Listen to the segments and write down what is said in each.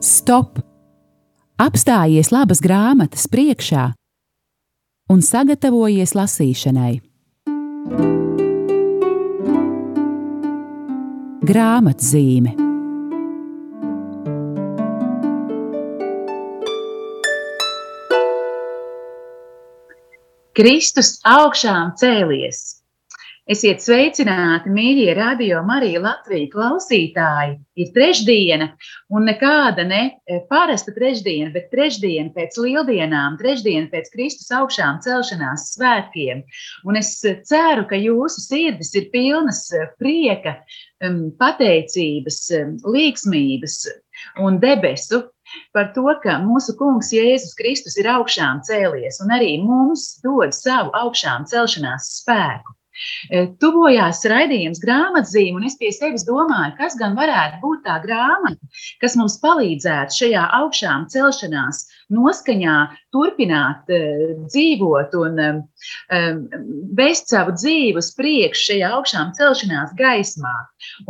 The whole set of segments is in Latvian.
Stop! Apstājies labas grāmatas priekšā un sagatavojies lasīšanai. Grāmatzīme Kristus augšām cēlies. Esiet sveicināti, mīļie radio Marija Latvijas klausītāji. Ir trešdiena, un nekāda ne e, parasta trešdiena, bet trešdiena pēc lieldienām, trešdiena pēc Kristus augšām celšanās svētkiem. Un es ceru, ka jūsu sirdis ir pilnas e, prieka, pateicības, līksmības un debesu par to, ka mūsu kungs Jēzus Kristus ir augšām cēlies un arī mums dod savu augšām celšanās spēku. E, tuvojās raidījums grāmatzīme, un es pie sevis domāju, kas gan varētu būt tā grāmata, kas mums palīdzētu šajā augšām celšanās noskaņā turpināt uh, dzīvot un um, vest savu dzīvi uz priekšu šajā augšām celšanās gaismā.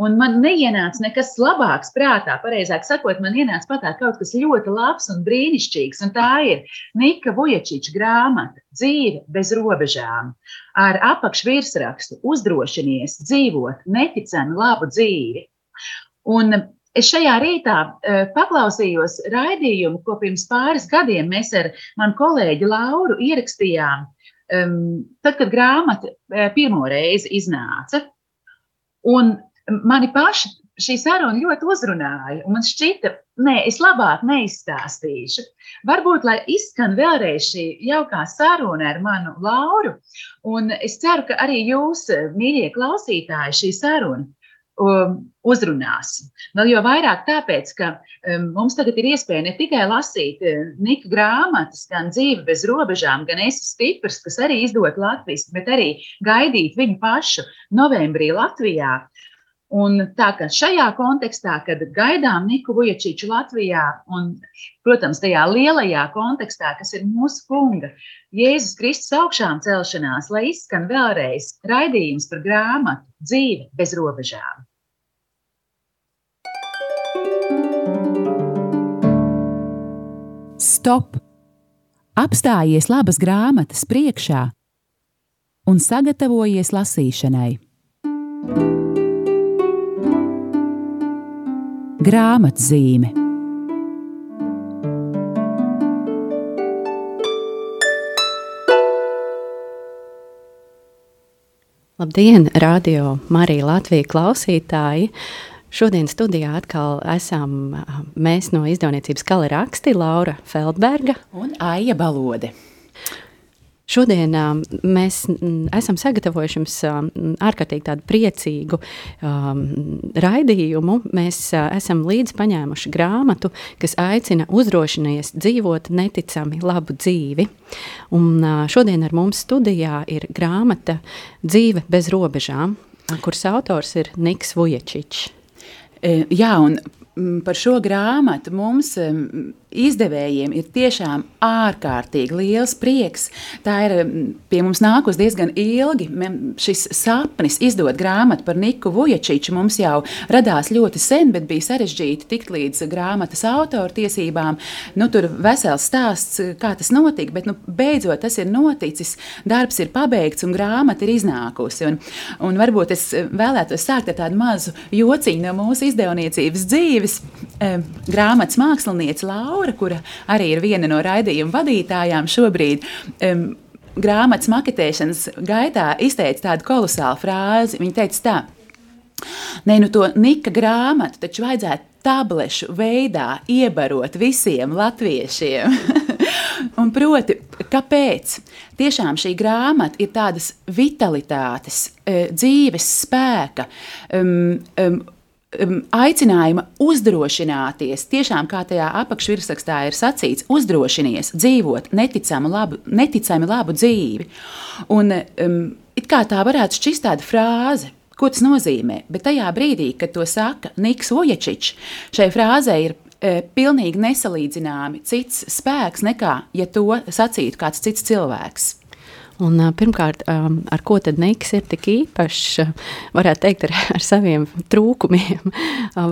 Un man neienāca nekas labāks prātā, pareizāk sakot, man ienāca patāt kaut kas ļoti labs un brīnišķīgs, un tā ir Nika Vujačiča grāmata Dzīve bez robežām ar apakšvirsrakstu Uzdrošinies dzīvot neticami labu dzīvi. Un Es šajā rītā uh, paklausījos raidījumu, ko pirms pāris gadiem mēs ar manu kolēģi Lauru ierakstījām, tad, kad grāmata uh, pirmo reizi iznāca. Un mani paši šī saruna ļoti uzrunāja. Man šķita, nē, es labāk neizstāstīšu. Varbūt, lai izskan vēlreiz šī jaukā saruna ar manu Lauru, un es ceru, ka arī jūs, mīļie klausītāji, šī saruna um, uzrunās. Vēl jau vairāk tāpēc, ka um, mums tagad ir iespēja ne tikai lasīt uh, Nika grāmatas, gan dzīve bez robežām, gan es stiprs, kas arī izdot Latvijas, bet arī gaidīt viņu pašu novembrī Latvijā. Un tā kā šajā kontekstā, kad gaidām Niku Vujačiču Latvijā, un, protams, tajā lielajā kontekstā, kas ir mūsu kunga, Jēzus Kristus augšām celšanās, lai izskan vēlreiz raidījums par grāmatu dzīve bez robežām. Stop! Apstājies labas grāmatas priekšā un sagatavojies lasīšanai. Grāmatzīme Labdien, radio Marija Latvija klausītāji! Šodien studijā atkal esam mēs no izdevniecības Kala raksti Laura Feldberga un Aija Balode. Šodien mēs esam sagatavojuši jums um, ārkārtīgi tādu priecīgu um, raidījumu. Mēs esam līdzi paņēmuši grāmatu, kas aicina uzdrošināties dzīvot neticami labu dzīvi. Un, šodien ar mums studijā ir grāmata Dzīve bez robežām, kuras autors ir Niks Vujačičs. E, jā, un par šo grāmatu mums izdevējiem ir tiešām ārkārtīgi liels prieks. Tā ir pie mums nākus diezgan ilgi. Šis sapnis izdot grāmatu par Niku Vujačiču mums jau radās ļoti sen, bet bija sarežģīti tikt līdz grāmatas autora tiesībām. Nu, tur vesels stāsts, kā tas notika, bet nu, beidzot tas ir noticis, darbs ir pabeigts un grāmata ir iznākusi. Un, un varbūt es vēlētos sākt ar tādu mazu jociņu no mūsu izdevniecības dzīves. Grāmatas māksliniece Laura Laura, kura arī ir viena no raidījuma vadītājām šobrīd. Um, grāmatas maketēšanas gaitā izteica tādu kolosālu frāzi. Viņa teica, tā, Nē, nu to Nika grāmatu taču vajadzētu tablešu veidā iebarot visiem latviešiem. Un proti, kāpēc? Tiešām šī grāmata ir tādas vitalitātes, eh, dzīves spēka, um, um, aicinājuma uzdrošināties, tiešām kā tajā apakšvirsrakstā ir sacīts, uzdrošinies dzīvot neticami labu, neticami labu dzīvi. Un, um, it kā tā varētu šķist tāda frāze, ko tas nozīmē, bet tajā brīdī, kad to saka Niks Oječičs, šai frāzē ir e, pilnīgi nesalīdzināmi cits spēks nekā, ja to sacītu kāds cits cilvēks. Un, pirmkārt, ar ko tad Niks ir tik īpašs, varētu teikt, ar, ar saviem trūkumiem.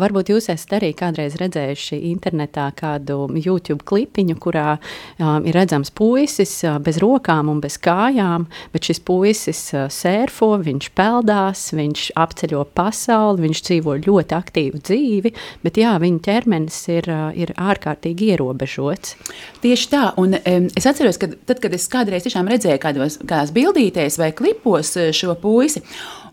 Varbūt jūs esat arī kādreiz redzējuši internetā kādu YouTube klipiņu, kurā ir redzams puisis bez rokām un bez kājām, bet šis puisis sērfo, viņš peldās, viņš apceļo pasauli, viņš dzīvo ļoti aktīvu dzīvi, bet jā, viņa ķermenis ir, ir ārkārtīgi ierobežots. Tieši tā, un es atceros, ka tad, kad es kādreiz tiešām redzēju kādos, kādās bildītēs vai klipos eh, šo puisi,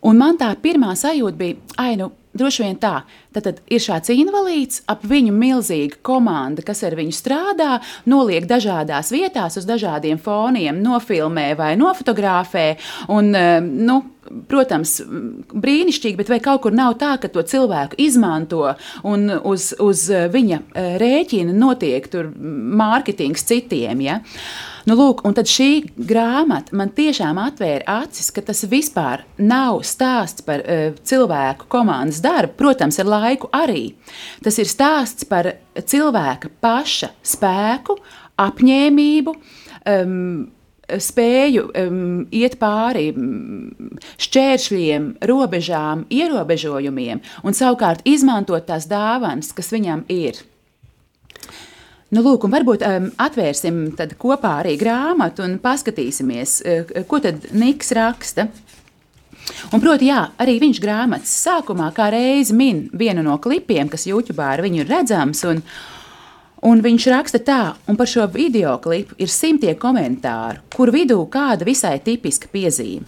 un man tā pirmā sajūta bija, ai, nu, droši vien tā. Tad, tad ir šāds invalīds, ap viņu milzīga komanda, kas ar viņu strādā, noliek dažādās vietās, uz dažādiem foniem, nofilmē vai nofotografē. Un, eh, nu, protams, brīnišķīgi, bet vai kaut kur nav tā, ka to cilvēku izmanto un uz, uz viņa eh, rēķina notiek mārketings citiem? Ja? Nu, lūk, un tad šī grāmata man tiešām atvēra acis, ka tas vispār nav stāsts par uh, cilvēku komandas darbu, protams, ar laiku arī. Tas ir stāsts par cilvēka paša spēku, apņēmību. Um, spēju um, iet pāri um, šķēršļiem, robežām, ierobežojumiem un savukārt izmantot tās dāvanas, kas viņam ir. Nu, lūk, varbūt um, atvērsim kopā arī grāmatu un paskatīsimies, uh, ko tad Niks raksta. Un, proti, jā, arī viņš grāmatas sākumā kā reizi min vienu no klipiem, kas YouTube ar viņu ir redzams. Un, un viņš raksta tā, un par šo video klipu ir simtiem komentāru, kur vidū kāda visai tipiska piezīme.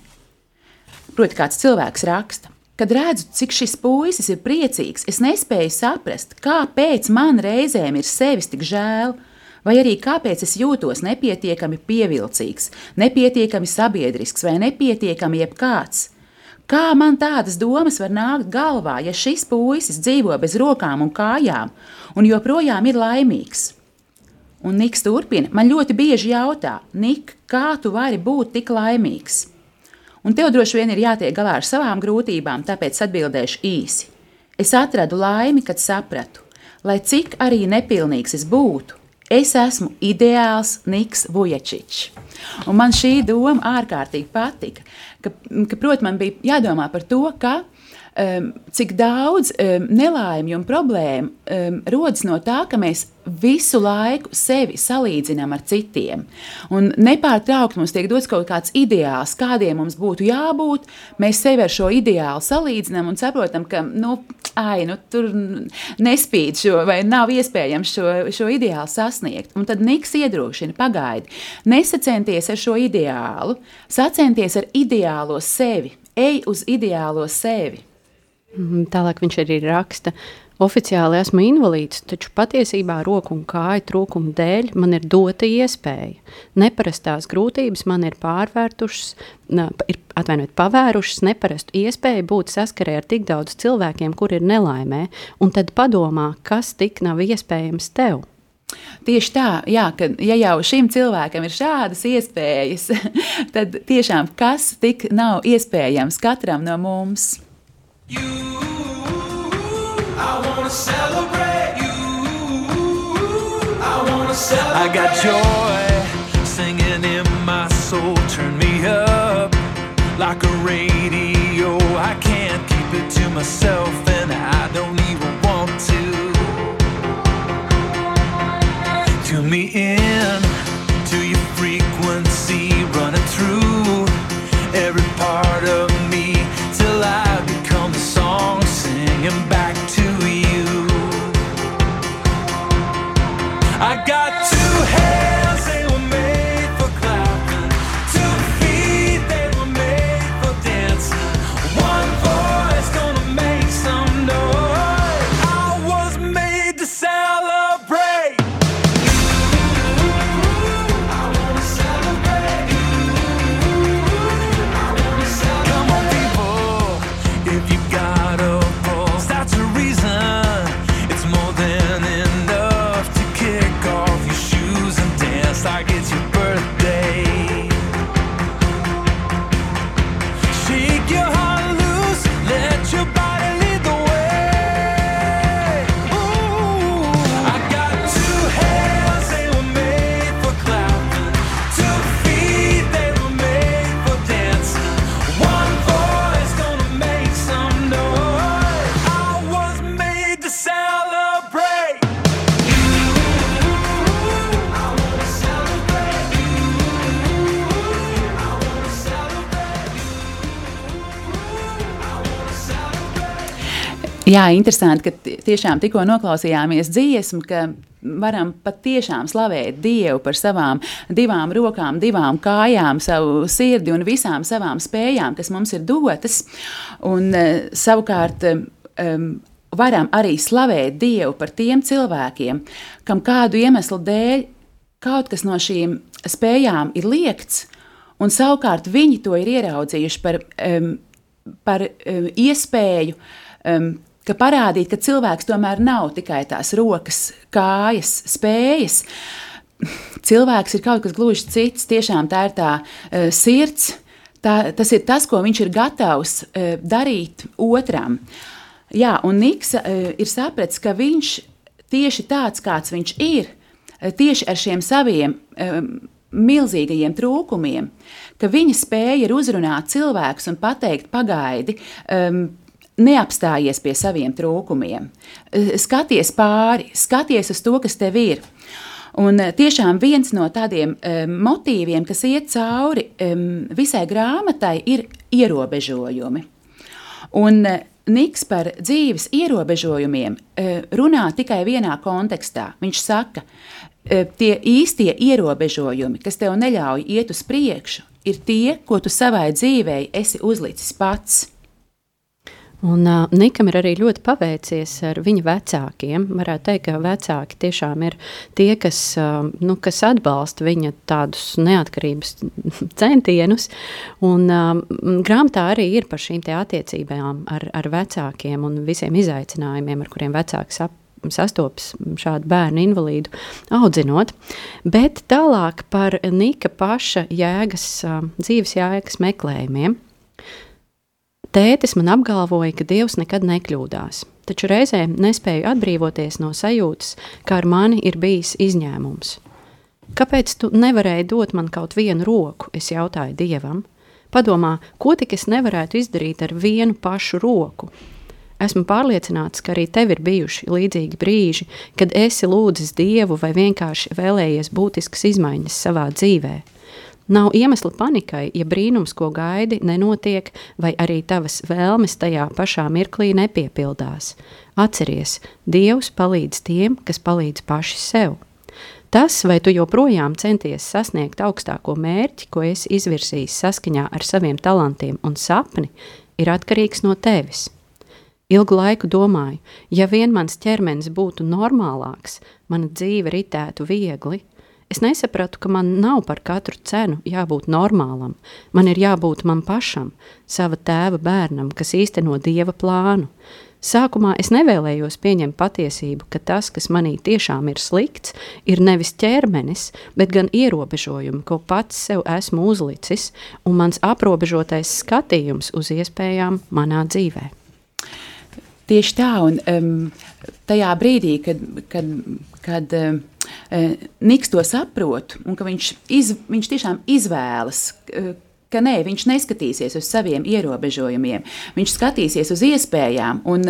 Proti, kāds cilvēks raksta. Kad redzu, cik šis puisis ir priecīgs, es nespēju saprast, kāpēc man reizēm ir sevis tik žēl, vai arī kāpēc es jūtos nepietiekami pievilcīgs, nepietiekami sabiedrisks vai nepietiekami jebkāds. Kā man tādas domas var nākt galvā, ja šis puisis dzīvo bez rokām un kājām un joprojām ir laimīgs? Un Niks turpina, man ļoti bieži jautā, Nik, kā tu vari būt tik laimīgs? Un tev droši vien ir jātiek galā ar savām grūtībām, tāpēc atbildēšu īsi. Es atradu laimi, kad sapratu, lai cik arī nepilnīgs es būtu, es esmu ideāls Niks Vujačičs. Un man šī doma ārkārtīgi patika, ka, ka protams, man bija jādomā par to, ka cik daudz um, nelaimju un problēmu um, rodas no tā, ka mēs visu laiku sevi salīdzinām ar citiem. Un nepārtraukti mums tiek dots kaut kāds ideāls, kādiem mums būtu jābūt. Mēs sevi ar šo ideālu salīdzinām un saprotam, ka nu, ai, nu, tur nespīd šo, vai nav iespējams šo, šo ideālu sasniegt. Un tad Niks iedrošina, pagaidi, nesacenties ar šo ideālu, sacenties ar ideālo sevi, ej uz ideālo sevi. Mhm, tālāk viņš arī raksta. Oficiāli esmu invalīds, taču patiesībā roku un kāju trūkuma dēļ man ir dota iespēja. Neparastās grūtības man ir pārvērtušas, ir atvainojiet, pavērušas neparastu iespēju būt saskarē ar tik daudz cilvēkiem, kur ir nelaimē, un tad padomā, kas tik nav iespējams tev. Tieši tā, jā, ka ja jau šim cilvēkam ir šādas iespējas, tad tiešām kas tik nav iespējams katram no mums? You, I wanna celebrate you. I wanna celebrate. I got joy singing in my soul. Turn me up like a radio. I can't keep it to myself, and I don't even want to. Tune me in Jā, interesanti, ka tiešām tikko noklausījāmies dziesmu, ka varam patiešām slavēt Dievu par savām divām rokām, divām kājām, savu sirdi un visām savām spējām, kas mums ir dotas. Un, uh, savukārt, um, varam arī slavēt Dievu par tiem cilvēkiem, kam kādu iemeslu dēļ kaut kas no šīm spējām ir liekts, un savukārt viņi to ir ieraudzījuši par, um, par um, iespēju. Um, ka parādīt, ka cilvēks tomēr nav tikai tās rokas, kājas, spējas. Cilvēks ir kaut kas gluži cits. Tiešām tā ir tā uh, sirds, tā, tas ir tas, ko viņš ir gatavs uh, darīt otram. Jā, un Niks uh, ir sapratis, ka viņš tieši tāds, kāds viņš ir, uh, tieši ar šiem saviem um, milzīgajiem trūkumiem, ka viņa spēja ir uzrunāt cilvēkus un pateikt, pagaidi, um, neapstājies pie saviem trūkumiem. Eh, skaties pāri, skaties uz to, kas tev ir. Un eh, tiešām viens no tādiem um, motīviem, kas iet cauri um, visai grāmatai, ir ierobežojumi. Un uh, Niks par dzīves ierobežojumiem uh, runā tikai vienā kontekstā. Viņš saka, uh, tie īstie ierobežojumi, kas tev neļauj iet uz priekšu, ir tie, ko tu savai dzīvei esi uzlicis pats. Un uh, Nikam ir arī ļoti paveicies ar viņa vecākiem. Varētu teikt, ka vecāki tiešām ir tie, kas, uh, nu, kas atbalsta viņa tādus neatkarības centienus. Un uh, grāmatā arī ir par šīm attiecībām ar, ar vecākiem un visiem izaicinājumiem, ar kuriem vecāki sap, sastopas šādu bērnu invalīdu audzinot. Bet tālāk par Nika paša jēgas, dzīves jēgas meklējumiem. Tētis man apgalvoja, ka Dievs nekad nekļūdās, taču reizēm nespēju atbrīvoties no sajūtas, ka ar mani ir bijis izņēmums. Kāpēc tu nevarēji dot man kaut vienu roku? Es jautāju Dievam. Padomā, ko tik es nevarētu izdarīt ar vienu pašu roku? Esmu pārliecināts, ka arī tev ir bijuši līdzīgi brīži, kad esi lūdzis Dievu vai vienkārši vēlējies būtiskas izmaiņas savā dzīvēm. Nav iemesla panikai, ja brīnums, ko gaidi, nenotiek, vai arī tavas vēlmes tajā pašā mirklī nepiepildās. Atceries, Dievs palīdz tiem, kas palīdz paši sev. Tas, vai tu joprojām centies sasniegt augstāko mērķi, ko esi izvirsījis saskaņā ar saviem talantiem un sapni, ir atkarīgs no tevis. Ilgu laiku domāju, ja vien mans ķermenis būtu normālāks, mana dzīve ritētu viegli, Es nesapratu, ka man nav par katru cenu jābūt normālam. Man ir jābūt man pašam, sava tēva bērnam, kas īsteno dieva plānu. Sākumā es nevēlējos pieņemt patiesību, ka tas, kas manī tiešām ir slikts, ir nevis ķermenis, bet gan ierobežojumi, ko pats sev esmu uzlicis, un mans aprobežotais skatījums uz iespējām manā dzīvē. Tieši tā, un um, tajā brīdī, kad, kad, kad um, Eh, Niks to saprot, un ka viņš, iz, viņš tiešām izvēlas. Eh, ka nē, viņš neskatīsies uz saviem ierobežojumiem, viņš skatīsies uz iespējām. Un,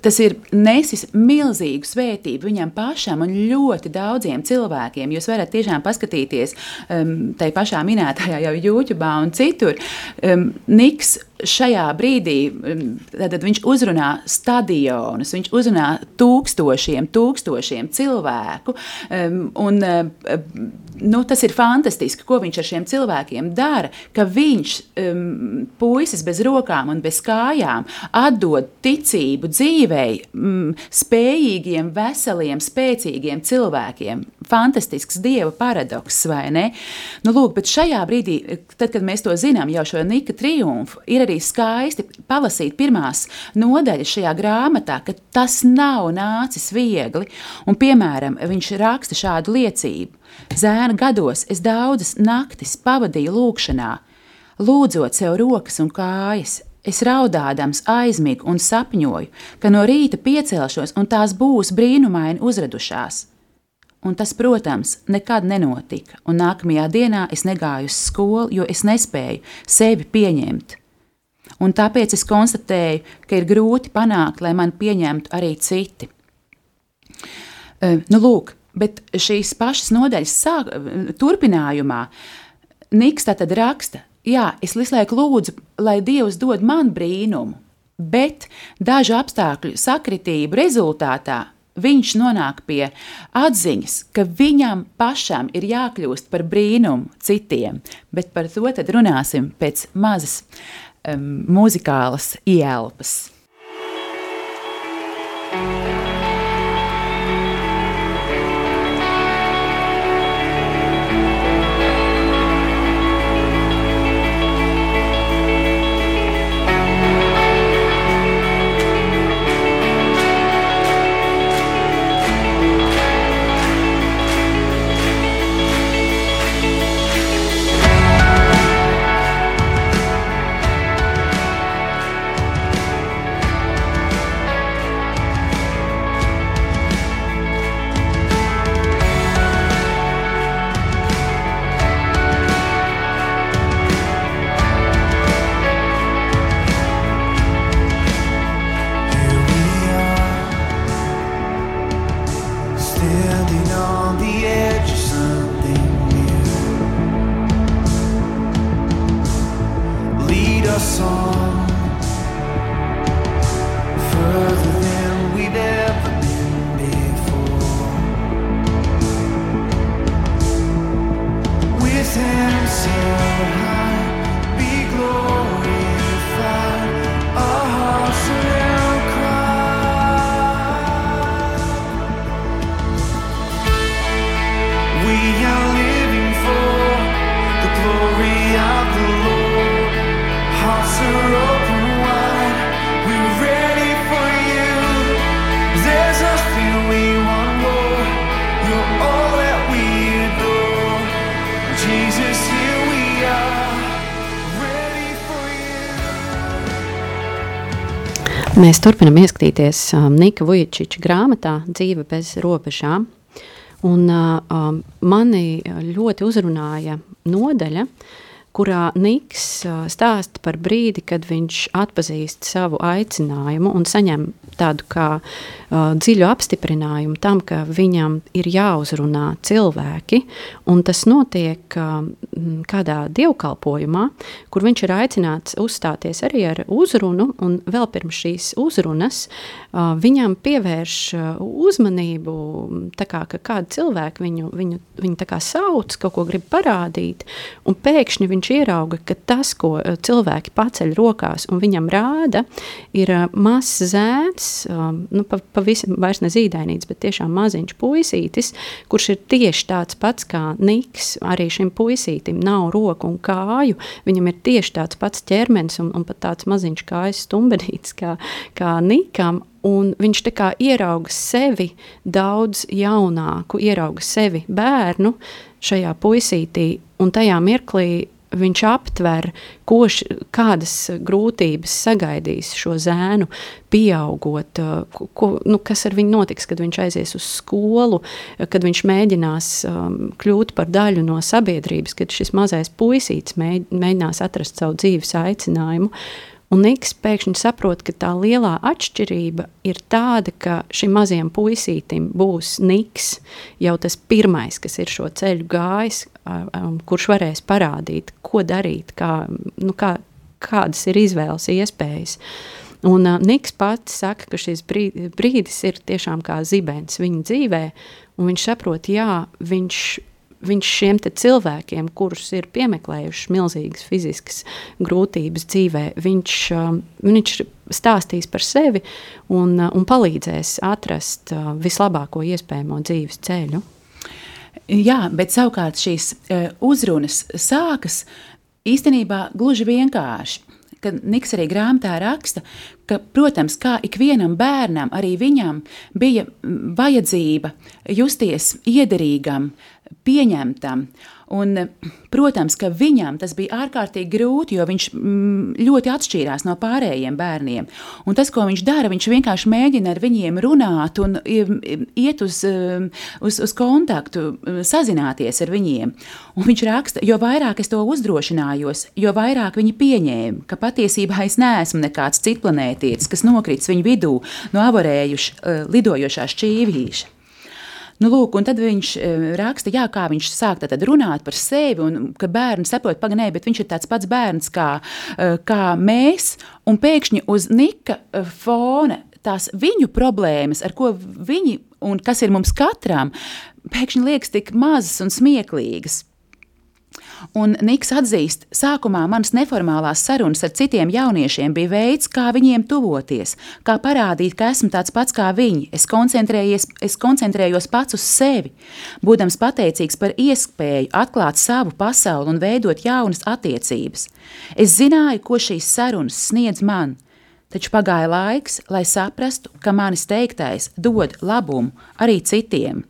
tas ir nesis milzīgu svētību viņam pašam un ļoti daudziem cilvēkiem. Jūs varat tiešām paskatīties um, tajā pašā minētajā jau YouTube un citur. Um, Niks šajā brīdī tad viņš uzrunā stadionus, viņš uzrunā tūkstošiem, tūkstošiem cilvēku. Un, nu, tas ir fantastiski, ko viņš ar šiem cilvēkiem dara. Ka viņš, puisis bez rokām un bez kājām, atdod ticību dzīvei, spējīgiem, veseliem, spēcīgiem cilvēkiem. Fantastisks dieva paradoks, vai ne? Nu, lūk, bet šajā brīdī, tad, kad mēs to zinām, jau šo Nika triumfu, ir arī skaisti palasīt pirmās nodaļas šajā grāmatā, ka tas nav nācis viegli. Un, piemēram, viņš raksta šādu liecību. Zēna gados es daudzas naktis pavadīju lūkšanā, lūdzot sev rokas un kājas. Es raudādams aizmigu un sapņoju, ka no rīta piecelšos un tās būs brīnumaini uzradušās. Un tas, protams, nekad nenotika, un nākamajā dienā es negāju uz skolu, jo es nespēju sevi pieņemt un tāpēc es konstatēju, ka ir grūti panākt, lai man pieņemtu arī citi. Uh, nu, lūk, bet šīs pašas nodaļas sāk, turpinājumā Niks tad raksta, jā, es visu laiku lūdzu, lai Dievs dod man brīnumu, bet dažu apstākļu sakritību rezultātā viņš nonāk pie atziņas, ka viņam pašam ir jākļūst par brīnumu citiem, bet par to runāsim pēc mazas um, muzikālas standing on the edge of something new. Lead us on. Mēs turpinām ieskatīties um, Nika Vujčiča grāmatā Dzīve bez robežām. Un, uh, um, mani ļoti uzrunāja nodaļa, kurā Niks stāsta par brīdi, kad viņš atpazīst savu aicinājumu un saņem tādu kā uh, dziļu apstiprinājumu tam, ka viņam ir jāuzrunā cilvēki, un tas notiek uh, kādā dievkalpojumā, kur viņš ir aicināts uzstāties arī ar uzrunu, un vēl pirms šīs uzrunas uh, viņam pievērš uzmanību, tā kā ka kādi cilvēki viņu, viņu, viņu tā kā sauc, kaut ko grib parādīt, un pēkšņi viņš ierauga, ka tas, ko uh, cilvēki paceļ rokās un viņam rāda, ir uh, mazs zēns, um, nu, pavisam vairs ne zīdainīts, bet tiešām maziņš puisītis, kurš ir tieši tāds pats kā Niks. Arī šim puisītim nav roku un kāju, viņam ir tieši tāds pats ķermenis un, un pat tāds maziņš kājas stumbenītis kā, kā Nikam. Un viņš tā kā ierauga sevi daudz jaunāku, ierauga sevi bērnu šajā puisītī, un tajā mirklī viņš aptver, ko š, kādas grūtības sagaidīs šo zēnu, pieaugot, ko, nu, kas ar viņu notiks, kad viņš aizies uz skolu, kad viņš mēģinās um, kļūt par daļu no sabiedrības, kad šis mazais puisītis mēģinās atrast savu dzīves aicinājumu. Un Niks pēkšņi saprot, ka tā lielā atšķirība ir tāda, ka šim mazajam puisītim būs Niks, jau tas pirmais, kas ir šo ceļu gājis, kurš varēs parādīt, ko darīt, kā, nu, kā, kādas ir izvēles iespējas. Un uh, Niks pats saka, ka šis brīdis ir tiešām kā zibens viņa dzīvē, un viņš saprot, jā, viņš viņš šiem cilvēkiem, kurus ir piemeklējušas milzīgas fiziskas grūtības dzīvē, viņš, um, viņš stāstīs par sevi un, uh, un palīdzēs atrast uh, vislabāko iespējamo dzīves ceļu. Jā, bet savukārt šīs uh, uzrunas sākas īstenībā gluži vienkārši kad Niks arī grāmatā raksta, ka, protams, kā ikvienam bērnam, arī viņam bija vajadzība justies iederīgam, pieņemtam. Un, protams, ka viņam tas bija ārkārtīgi grūti, jo viņš mm, ļoti atšķīrās no pārējiem bērniem. Un tas, ko viņš dara, viņš vienkārši mēģina ar viņiem runāt un iet uz, uz, uz kontaktu, sazināties ar viņiem. Un viņš raksta, jo vairāk es to uzdrošinājos, jo vairāk viņi pieņēma, ka patiesībā es neesmu nekāds citplanētietis, kas nokrits viņu vidū no avarējuša, lidojošā šķīvīša. Nu, lūk, tad viņš raksta, jā, kā viņš sāk runāt par sevi, un ka bērns saprot, paganē, bet viņš ir tāds pats bērns kā, kā mēs, un pēkšņi uz Nika fona tās viņu problēmas, ar ko viņi un kas ir mums katram, pēkšņi liekas tik mazas un smieklīgas. Un Niks atzīst, sākumā manas neformālās sarunas ar citiem jauniešiem bija veids, kā viņiem tuvoties, kā parādīt, ka esmu tāds pats kā viņi. Es, es koncentrējos pats uz sevi, būdams pateicīgs par iespēju atklāt savu pasauli un veidot jaunas attiecības. Es zināju, ko šīs sarunas sniedz man, taču pagāja laiks, lai saprastu, ka manis teiktais dod labumu arī citiem.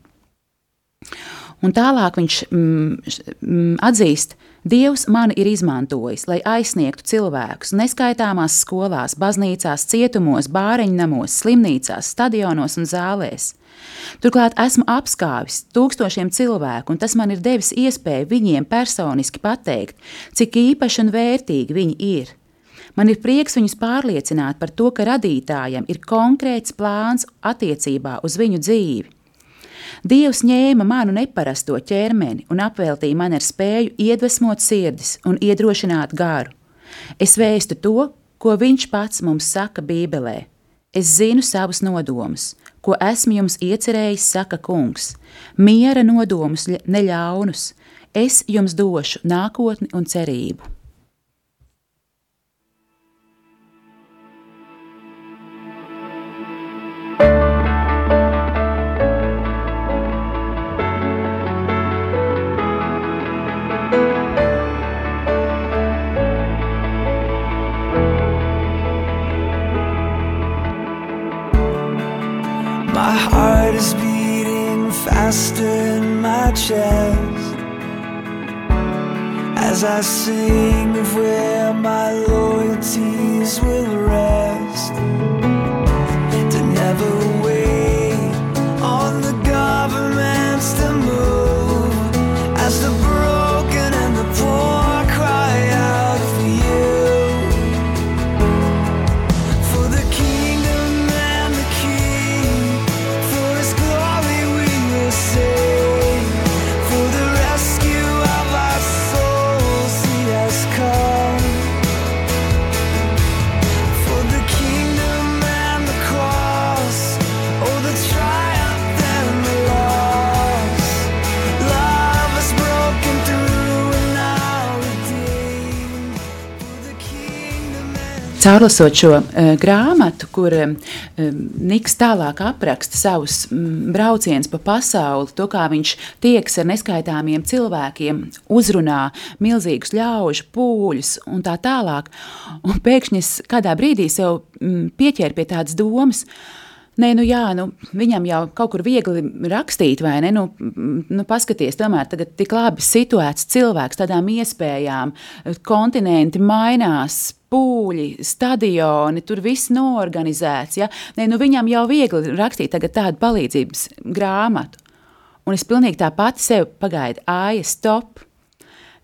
Un tālāk viņš mm, mm, atzīst, Dievs mani ir izmantojis, lai aizsniegtu cilvēkus neskaitāmās skolās, baznīcās, cietumos, bāriņnamos, slimnīcās, stadionos un zālēs. Turklāt esmu apskāvis tūkstošiem cilvēku, un tas man ir devis iespēju viņiem personiski pateikt, cik īpaši un vērtīgi viņi ir. Man ir prieks viņus pārliecināt par to, ka radītājam ir konkrēts plāns attiecībā uz viņu dzīvi. Dievs ņēma manu neparasto ķermeni un apveltīja man ar spēju iedvesmot sirdis un iedrošināt garu. Es vēstu to, ko Viņš pats mums saka Bībelē. Es zinu savus nodomus, ko esmu jums iecerējis, saka Kungs. Miera nodomus, neļaunus. Es jums došu nākotni un cerību. Chest as I sing of where my loyalties will rest. Caurlasot šo uh, grāmatu, kur uh, Niks tālāk apraksta savus um, braucienus pa pasauli, to kā viņš tieks ar neskaitāmiem cilvēkiem, uzrunā milzīgus ļaužu pūļus un tā tālāk. Un pēkšņi es kādā brīdī sev um, pieķēru pie tādas domas. Nē, nu jā, nu, viņam jau kaut kur viegli rakstīt, vai ne? Nu, nu, paskaties, tomēr tagad tik labi situēts cilvēks, tādām iespējām, kontinenti mainās, pūļi, stadioni, tur viss norganizēts. Ja? Nē, nu viņam jau viegli rakstīt tādu palīdzības grāmatu. Un es pilnīgi tā pati sev pagaidu, āja, stop.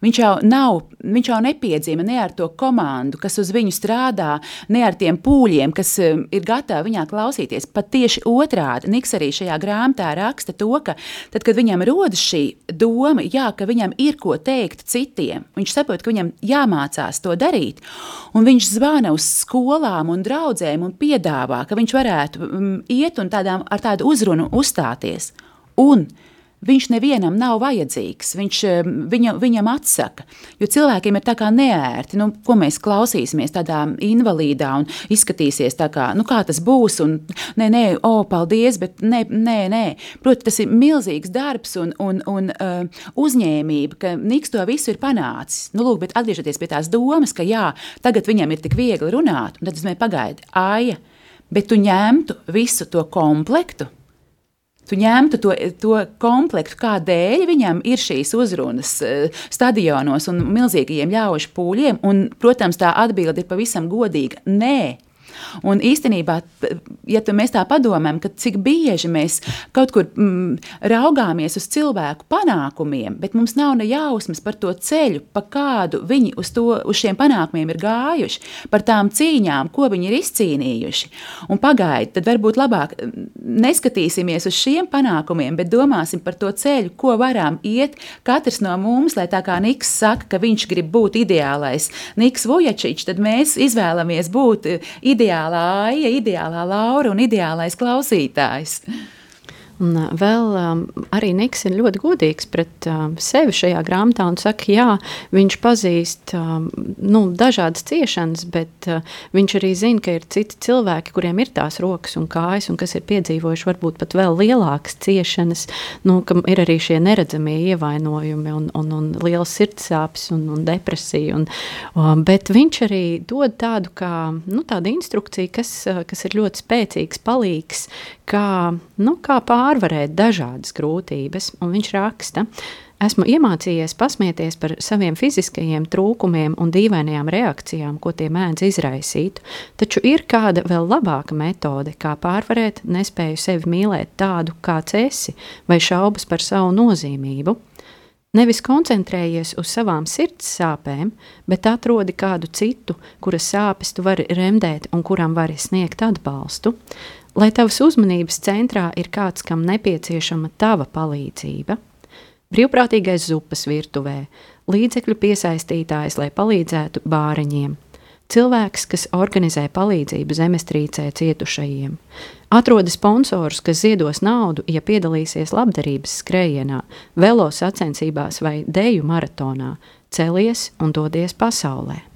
Viņš jau, nav, viņš jau nepiedzima ne ar to komandu, kas uz viņu strādā, ne ar tiem pūļiem, kas um, ir gatavi viņā klausīties. Pat tieši otrādi Niks arī šajā grāmatā raksta to, ka tad, kad viņam rodas šī doma, jā, ka viņam ir ko teikt citiem, viņš saprot, ka viņam jāmācās to darīt. Un viņš zvana uz skolām un draugiem un piedāvā, ka viņš varētu um, iet un tādām, ar tādu uzrunu uzstāties. Un Viņš nevienam nav vajadzīgs, viņš eh, viņu, viņam atsaka. Jo cilvēkiem ir tā kā neērti, nu, ko mēs klausīsimies tādā invalīdā un izskatīsies tā kā, nu, kā tas būs. Un, nē, nē, o, oh, paldies, bet nē, nē, nē. Proti, tas ir milzīgs darbs un, un, un uh, uzņēmība, ka Niks to visu ir panācis. Nu, lūk, bet atgriežoties pie tās domas, ka jā, tagad viņam ir tik viegli runāt, un tad es domāju, pagaidi, Aija, bet tu ņemtu visu to komplektu tu ņemtu to, to komplektu, kādēļ viņam ir šīs uzrunas eh, stadionos un milzīgajiem ļaužu pūļiem. Un, protams, tā atbilde ir pavisam godīga. Nē, Un īstenībā, ja mēs tā padomājam, cik bieži mēs kaut kur mm, raugāmies uz cilvēku panākumiem, bet mums nav ne jausmas par to ceļu, pa kādu viņi uz, to, uz šiem panākumiem ir gājuši, par tām cīņām, ko viņi ir izcīnījuši. Un pagaidi, tad varbūt labāk neskatīsimies uz šiem panākumiem, bet domāsim par to ceļu, ko varam iet katrs no mums, lai tā kā Niks saka, ka viņš grib būt ideālais Niks Vujačiņš, tad mēs izvēlamies būt ideālā aija, ideālā Laura un ideālais klausītājs. Un vēl um, arī Niks ir ļoti godīgs pret um, sevi šajā grāmatā un saka, jā, viņš pazīst um, nu, dažādas ciešanas, bet uh, viņš arī zina, ka ir citi cilvēki, kuriem ir tās rokas un kājas, un kas ir piedzīvojuši varbūt pat vēl lielākas ciešanas, nu, kam ir arī šie neredzamie ievainojumi un, un, un liels sirdsāpes un, un depresija. Un, um, bet viņš arī dod tādu kā, nu, tādu instrukciju, kas, uh, kas ir ļoti spēcīgs palīgs, kā, nu, kā pārvarēt dažādas grūtības. Un viņš raksta, esmu iemācījies pasmieties par saviem fiziskajiem trūkumiem un dīvainajām reakcijām, ko tie mēdz izraisīt, taču ir kāda vēl labāka metode, kā pārvarēt nespēju sevi mīlēt tādu, kāds esi, vai šaubas par savu nozīmību. Nevis koncentrējies uz savām sirds sāpēm, bet atrodi kādu citu, kuras sāpes tu vari remdēt un kuram vari sniegt atbalstu lai tavas uzmanības centrā ir kāds, kam nepieciešama tava palīdzība. Brīvprātīgais zupas virtuvē, līdzekļu piesaistītājs, lai palīdzētu bāriņiem, cilvēks, kas organizē palīdzību zemestrīcē cietušajiem, atroda sponsors, kas ziedos naudu, ja piedalīsies labdarības skrējienā, velo sacensībās vai deju maratonā, celies un dodies pasaulē.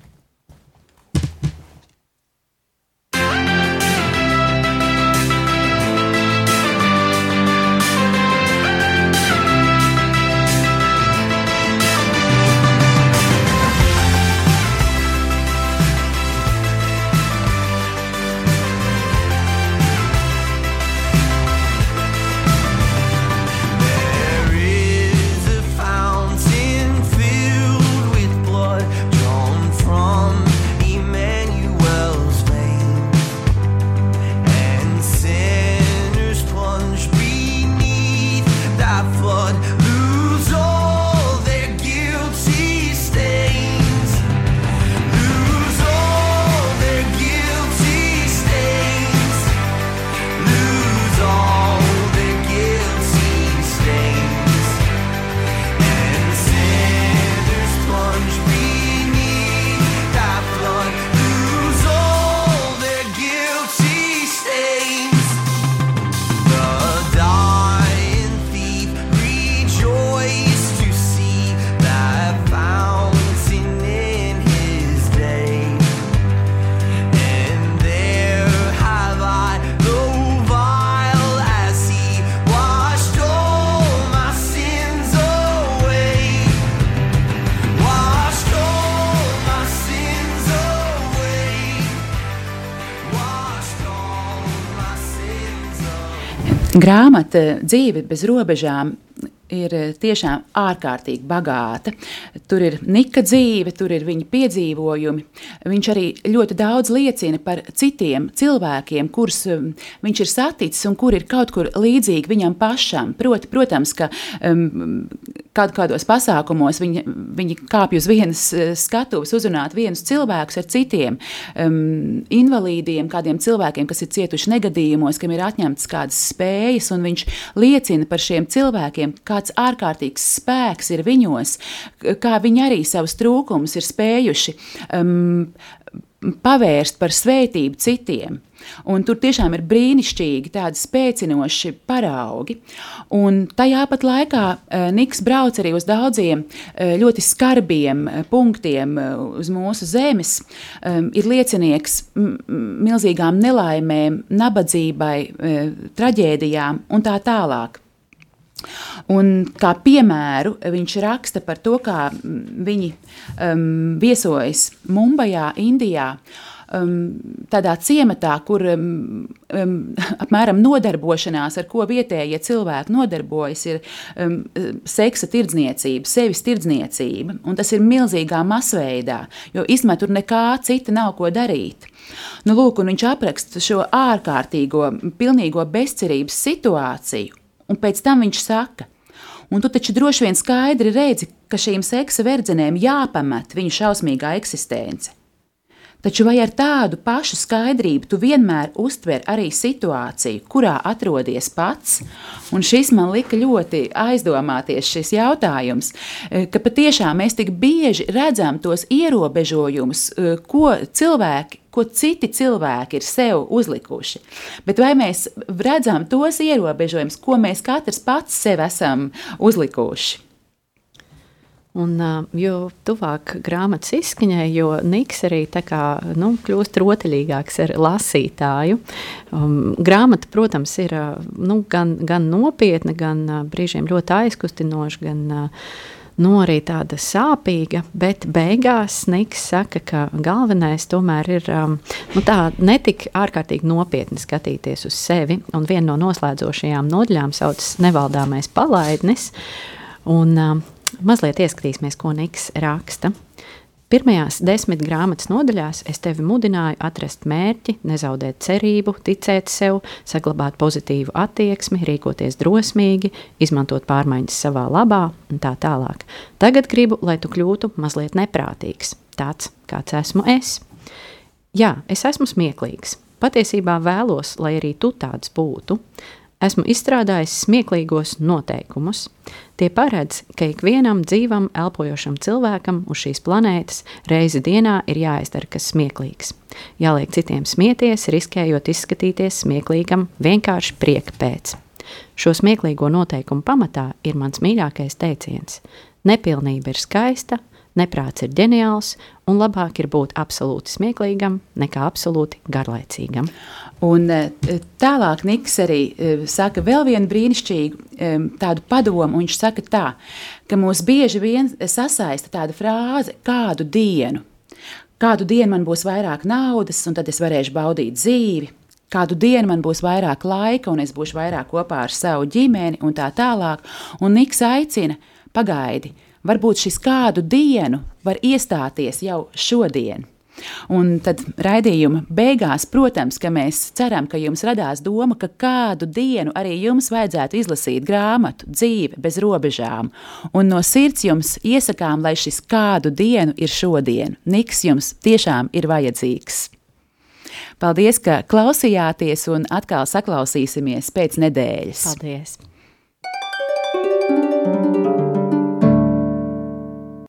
Grāmata dzīve bez robežām ir tiešām ārkārtīgi bagāta. Tur ir Nika dzīve, tur ir viņa piedzīvojumi. Viņš arī ļoti daudz liecina par citiem cilvēkiem, kurus um, viņš ir saticis un kur ir kaut kur līdzīgi viņam pašam. Proti, protams, ka um, kād, kādos pasākumos viņi, viņi kāpj uz vienas uh, skatuves, uzrunāt vienus cilvēkus ar citiem um, invalīdiem, kādiem cilvēkiem, kas ir cietuši negadījumos, kam ir atņemtas kādas spējas, un viņš liecina par šiem cilvēkiem, kā kāds ārkārtīgs spēks ir viņos, kā viņi arī savus trūkumus ir spējuši um, pavērst par svētību citiem. Un tur tiešām ir brīnišķīgi, tādi spēcinoši paraugi. Un tajā pat laikā uh, Niks brauc arī uz daudziem uh, ļoti skarbiem uh, punktiem uh, uz mūsu zemes. Um, ir liecinieks milzīgām nelaimēm, nabadzībai, uh, traģēdijām un tā tālāk. Un kā piemēru viņš raksta par to, kā viņi um, viesojas Mumbajā, Indijā. Um, tādā ciematā, kur um, um, apmēram nodarbošanās, ar ko vietējie cilvēki nodarbojas, ir um, seksa tirdzniecība, sevis tirdzniecība. Tas ir milzīgā masveidā, jo izmet tur nekā cita nav ko darīt. Nu, lūk, viņš apraksta šo ārkārtīgo, pilnīgo bezcerības situāciju, un pēc tam viņš saka, un tu taču droši vien skaidri redzi, ka šīm seksa verdzenēm jāpamet viņu šausmīgā eksistence. Taču vai ar tādu pašu skaidrību tu vienmēr uztver arī situāciju, kurā atrodies pats? Un šis man lika ļoti aizdomāties šis jautājums, eh, ka patiešām mēs tik bieži redzam tos ierobežojumus, eh, ko cilvēki ko citi cilvēki ir sev uzlikuši. Bet vai mēs redzam tos ierobežojumus, ko mēs katrs pats sev esam uzlikuši? Un, jo tuvāk grāmatas izskaņai, jo Niks arī kā, nu, kļūst rotaļīgāks ar lasītāju. Um, grāmata, protams, ir nu, gan, gan nopietna, gan brīžiem ļoti aizkustinoša, gan nu, arī tāda sāpīga. Bet beigās Niks saka, ka galvenais tomēr ir um, nu, tā netik ārkārtīgi nopietni skatīties uz sevi. Un viena no noslēdzošajām nodaļām saucas Nevaldāmais palaidnis. Un, um, mazliet ieskatīsimies, ko Niks raksta. Pirmajās desmit grāmatas nodaļās es tevi mudināju atrast mērķi, nezaudēt cerību, ticēt sev, saglabāt pozitīvu attieksmi, rīkoties drosmīgi, izmantot pārmaiņas savā labā un tā tālāk. Tagad gribu, lai tu kļūtu mazliet neprātīgs, tāds kāds esmu es. Jā, es esmu smieklīgs. Patiesībā vēlos, lai arī tu tāds būtu. Esmu izstrādājis smieklīgos noteikumus. Tie paredz, ka ikvienam dzīvam, elpojošam cilvēkam uz šīs planētas reizi dienā ir jāizdara kas smieklīgs. Jāliek citiem smieties, riskējot izskatīties smieklīgam vienkārši prieka pēc. Šo smieklīgo noteikumu pamatā ir mans mīļākais teiciens: Nepilnība ir skaista, Neprāts ir ģeniāls, un labāk ir būt absolūti smieklīgam nekā absolūti garlaicīgam. Un e, tālāk Niks arī e, saka vēl vienu brīnišķīgu e, tādu padomu. Viņš saka tā, ka mūs bieži vien sasaista tāda frāze kādu dienu. Kādu dienu man būs vairāk naudas, un tad es varēšu baudīt dzīvi. Kādu dienu man būs vairāk laika, un es būšu vairāk kopā ar savu ģimeni, un tā tālāk. Un Niks aicina, pagaidi, varbūt šis kādu dienu var iestāties jau šodien. Un tad raidījuma beigās, protams, mēs ceram, ka jums radās doma, ka kādu dienu arī jums vajadzētu izlasīt grāmatu Dzīve bez robežām. Un no sirds jums iesakām, lai šis kādu dienu ir šodien. Niks jums tiešām ir vajadzīgs. Paldies, ka klausījāties un atkal saklausīsimies pēc nedēļas. Paldies!